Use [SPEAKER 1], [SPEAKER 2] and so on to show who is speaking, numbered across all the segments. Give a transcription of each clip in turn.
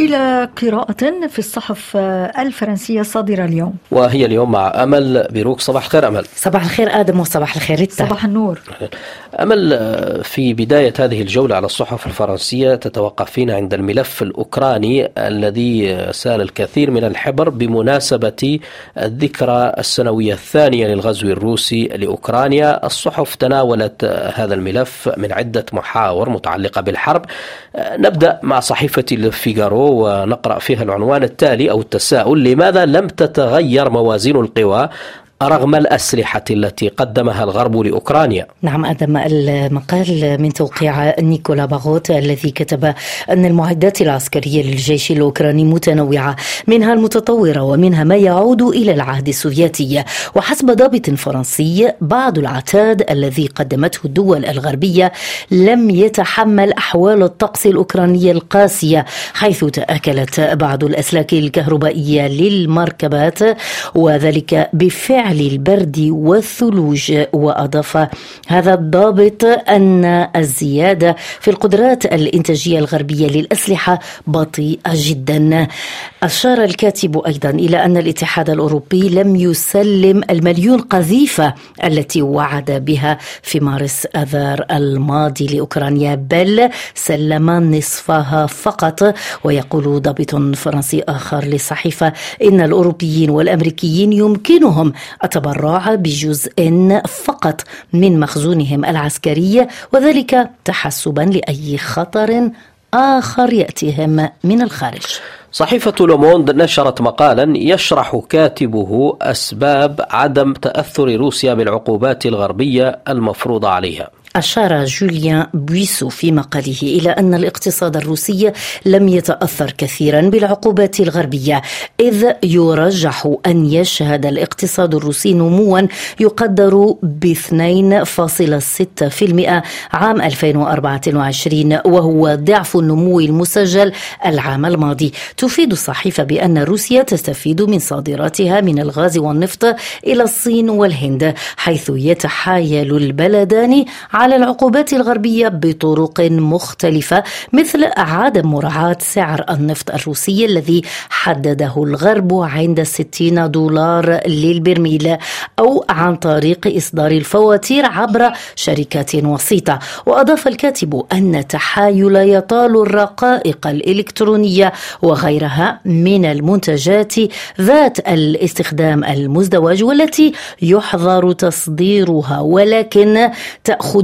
[SPEAKER 1] إلى قراءة في الصحف الفرنسية الصادرة اليوم.
[SPEAKER 2] وهي اليوم مع أمل بيروك. صباح الخير أمل.
[SPEAKER 3] صباح الخير آدم وصباح الخير ريتا.
[SPEAKER 1] صباح النور.
[SPEAKER 2] أمل في بداية هذه الجولة على الصحف الفرنسية تتوقفين عند الملف الأوكراني الذي سال الكثير من الحبر بمناسبة الذكرى السنوية الثانية للغزو الروسي لأوكرانيا. الصحف تناولت هذا الملف من عدة محاور متعلقة بالحرب. نبدأ مع صحيفة الفيغارو ونقرأ فيها العنوان التالي أو التساؤل لماذا لم تتغير موازين القوى رغم الأسلحة التي قدمها الغرب لأوكرانيا.
[SPEAKER 3] نعم أدم المقال من توقيع نيكولا باغوت الذي كتب أن المعدات العسكرية للجيش الأوكراني متنوعة منها المتطورة ومنها ما يعود إلى العهد السوفيتي. وحسب ضابط فرنسي بعض العتاد الذي قدمته الدول الغربية لم يتحمل أحوال الطقس الأوكرانية القاسية حيث تأكلت بعض الأسلاك الكهربائية للمركبات وذلك بفعل فعل البرد والثلوج وأضاف هذا الضابط أن الزيادة في القدرات الإنتاجية الغربية للأسلحة بطيئة جدا. أشار الكاتب أيضا إلى أن الاتحاد الأوروبي لم يسلم المليون قذيفة التي وعد بها في مارس آذار الماضي لأوكرانيا بل سلم نصفها فقط. ويقول ضابط فرنسي آخر للصحيفه إن الأوروبيين والأمريكيين يمكنهم التبرع بجزء فقط من مخزونهم العسكري وذلك تحسبا لأي خطر آخر يأتيهم من الخارج.
[SPEAKER 2] صحيفة لوموند نشرت مقالا يشرح كاتبه أسباب عدم تأثر روسيا بالعقوبات الغربية المفروضة عليها.
[SPEAKER 3] أشار جوليان بويسو في مقاله إلى أن الاقتصاد الروسي لم يتأثر كثيرا بالعقوبات الغربية إذ يرجح أن يشهد الاقتصاد الروسي نموا يقدر ب 2.6% عام 2024 وهو ضعف النمو المسجل العام الماضي. تفيد الصحيفة بأن روسيا تستفيد من صادراتها من الغاز والنفط إلى الصين والهند حيث يتحايل البلدان على العقوبات الغربية بطرق مختلفة مثل عدم مراعاة سعر النفط الروسي الذي حدده الغرب عند 60 دولار للبرميل أو عن طريق إصدار الفواتير عبر شركات وسيطة. وأضاف الكاتب أن تحايل يطال الرقائق الإلكترونية وغيرها من المنتجات ذات الاستخدام المزدوج والتي يحظر تصديرها ولكن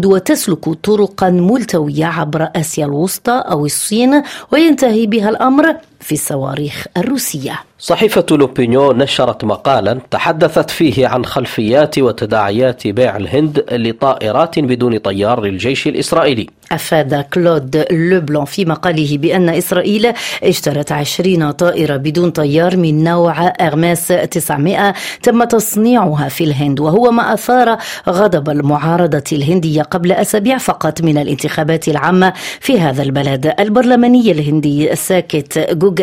[SPEAKER 3] وتسلك طرقا ملتوية عبر آسيا الوسطى أو الصين وينتهي بها الأمر في الصواريخ الروسية.
[SPEAKER 2] صحيفة لوبينيون نشرت مقالا تحدثت فيه عن خلفيات وتداعيات بيع الهند لطائرات بدون طيار للجيش الإسرائيلي.
[SPEAKER 3] أفاد كلود لوبلون في مقاله بأن إسرائيل اشترت 20 طائرة بدون طيار من نوع أغماس 900 تم تصنيعها في الهند وهو ما أثار غضب المعارضة الهندية قبل أسابيع فقط من الانتخابات العامة في هذا البلد. البرلماني الهندي الساكت جوجل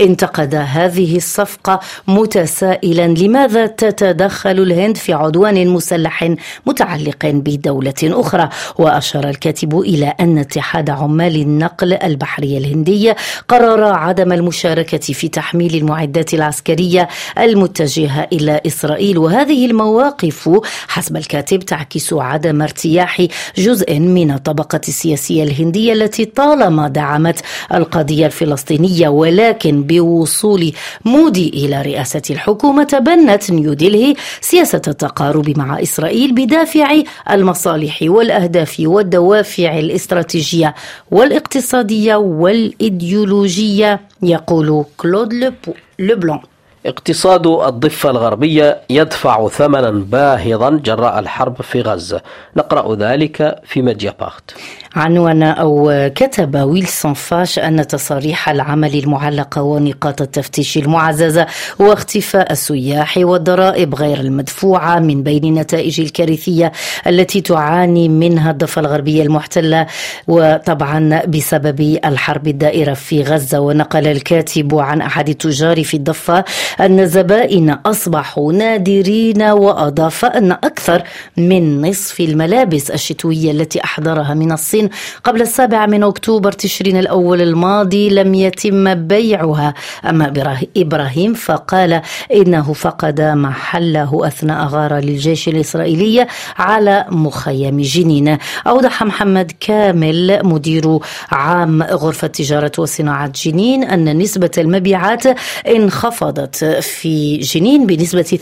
[SPEAKER 3] انتقد هذه الصفقة متسائلا. لماذا تتدخل الهند في عدوان مسلح متعلق بدولة أخرى؟ وأشار الكاتب إلى أن اتحاد عمال النقل البحري الهندي قرر عدم المشاركة في تحميل المعدات العسكرية المتجهة إلى إسرائيل. وهذه المواقف حسب الكاتب تعكس عدم ارتياح جزء من الطبقة السياسية الهندية التي طالما دعمت القضية الفلسطينية ولكن بوصول مودي إلى رئاسة الحكومة تبنت نيودلهي سياسة التقارب مع إسرائيل بدافع المصالح والأهداف والدوافع الاستراتيجية والاقتصادية والإيديولوجية يقول كلود لبلون.
[SPEAKER 2] اقتصاد الضفة الغربية يدفع ثمنا باهظا جراء الحرب في غزة. نقرأ ذلك في ميديابارت
[SPEAKER 3] عنوان أو كتب ويلسون فاش أن تصاريح العمل المعلقة ونقاط التفتيش المعززة واختفاء السياح والضرائب غير المدفوعة من بين نتائج الكارثية التي تعاني منها الضفة الغربية المحتلة وطبعا بسبب الحرب الدائرة في غزة. ونقل الكاتب عن أحد التجار في الضفة أن الزبائن أصبحوا نادرين وأضاف أن أكثر من نصف الملابس الشتوية التي أحضرها من الصين قبل السابع من أكتوبر تشرين الأول الماضي لم يتم بيعها. أما إبراهيم فقال إنه فقد محله أثناء غارة للجيش الإسرائيلي على مخيم جنين. أوضح محمد كامل مدير عام غرفة تجارة وصناعة جنين أن نسبة المبيعات انخفضت في جنين بنسبة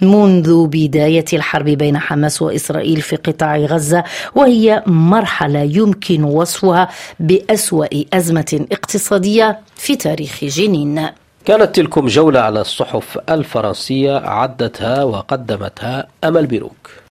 [SPEAKER 3] 80% منذ بداية الحرب بين حماس وإسرائيل في قطاع غزة وهي مرحلة يمكن وصفها بأسوأ أزمة اقتصادية في تاريخ جنين.
[SPEAKER 2] كانت تلكم جولة على الصحف الفرنسية عدتها وقدمتها أمل بيروك.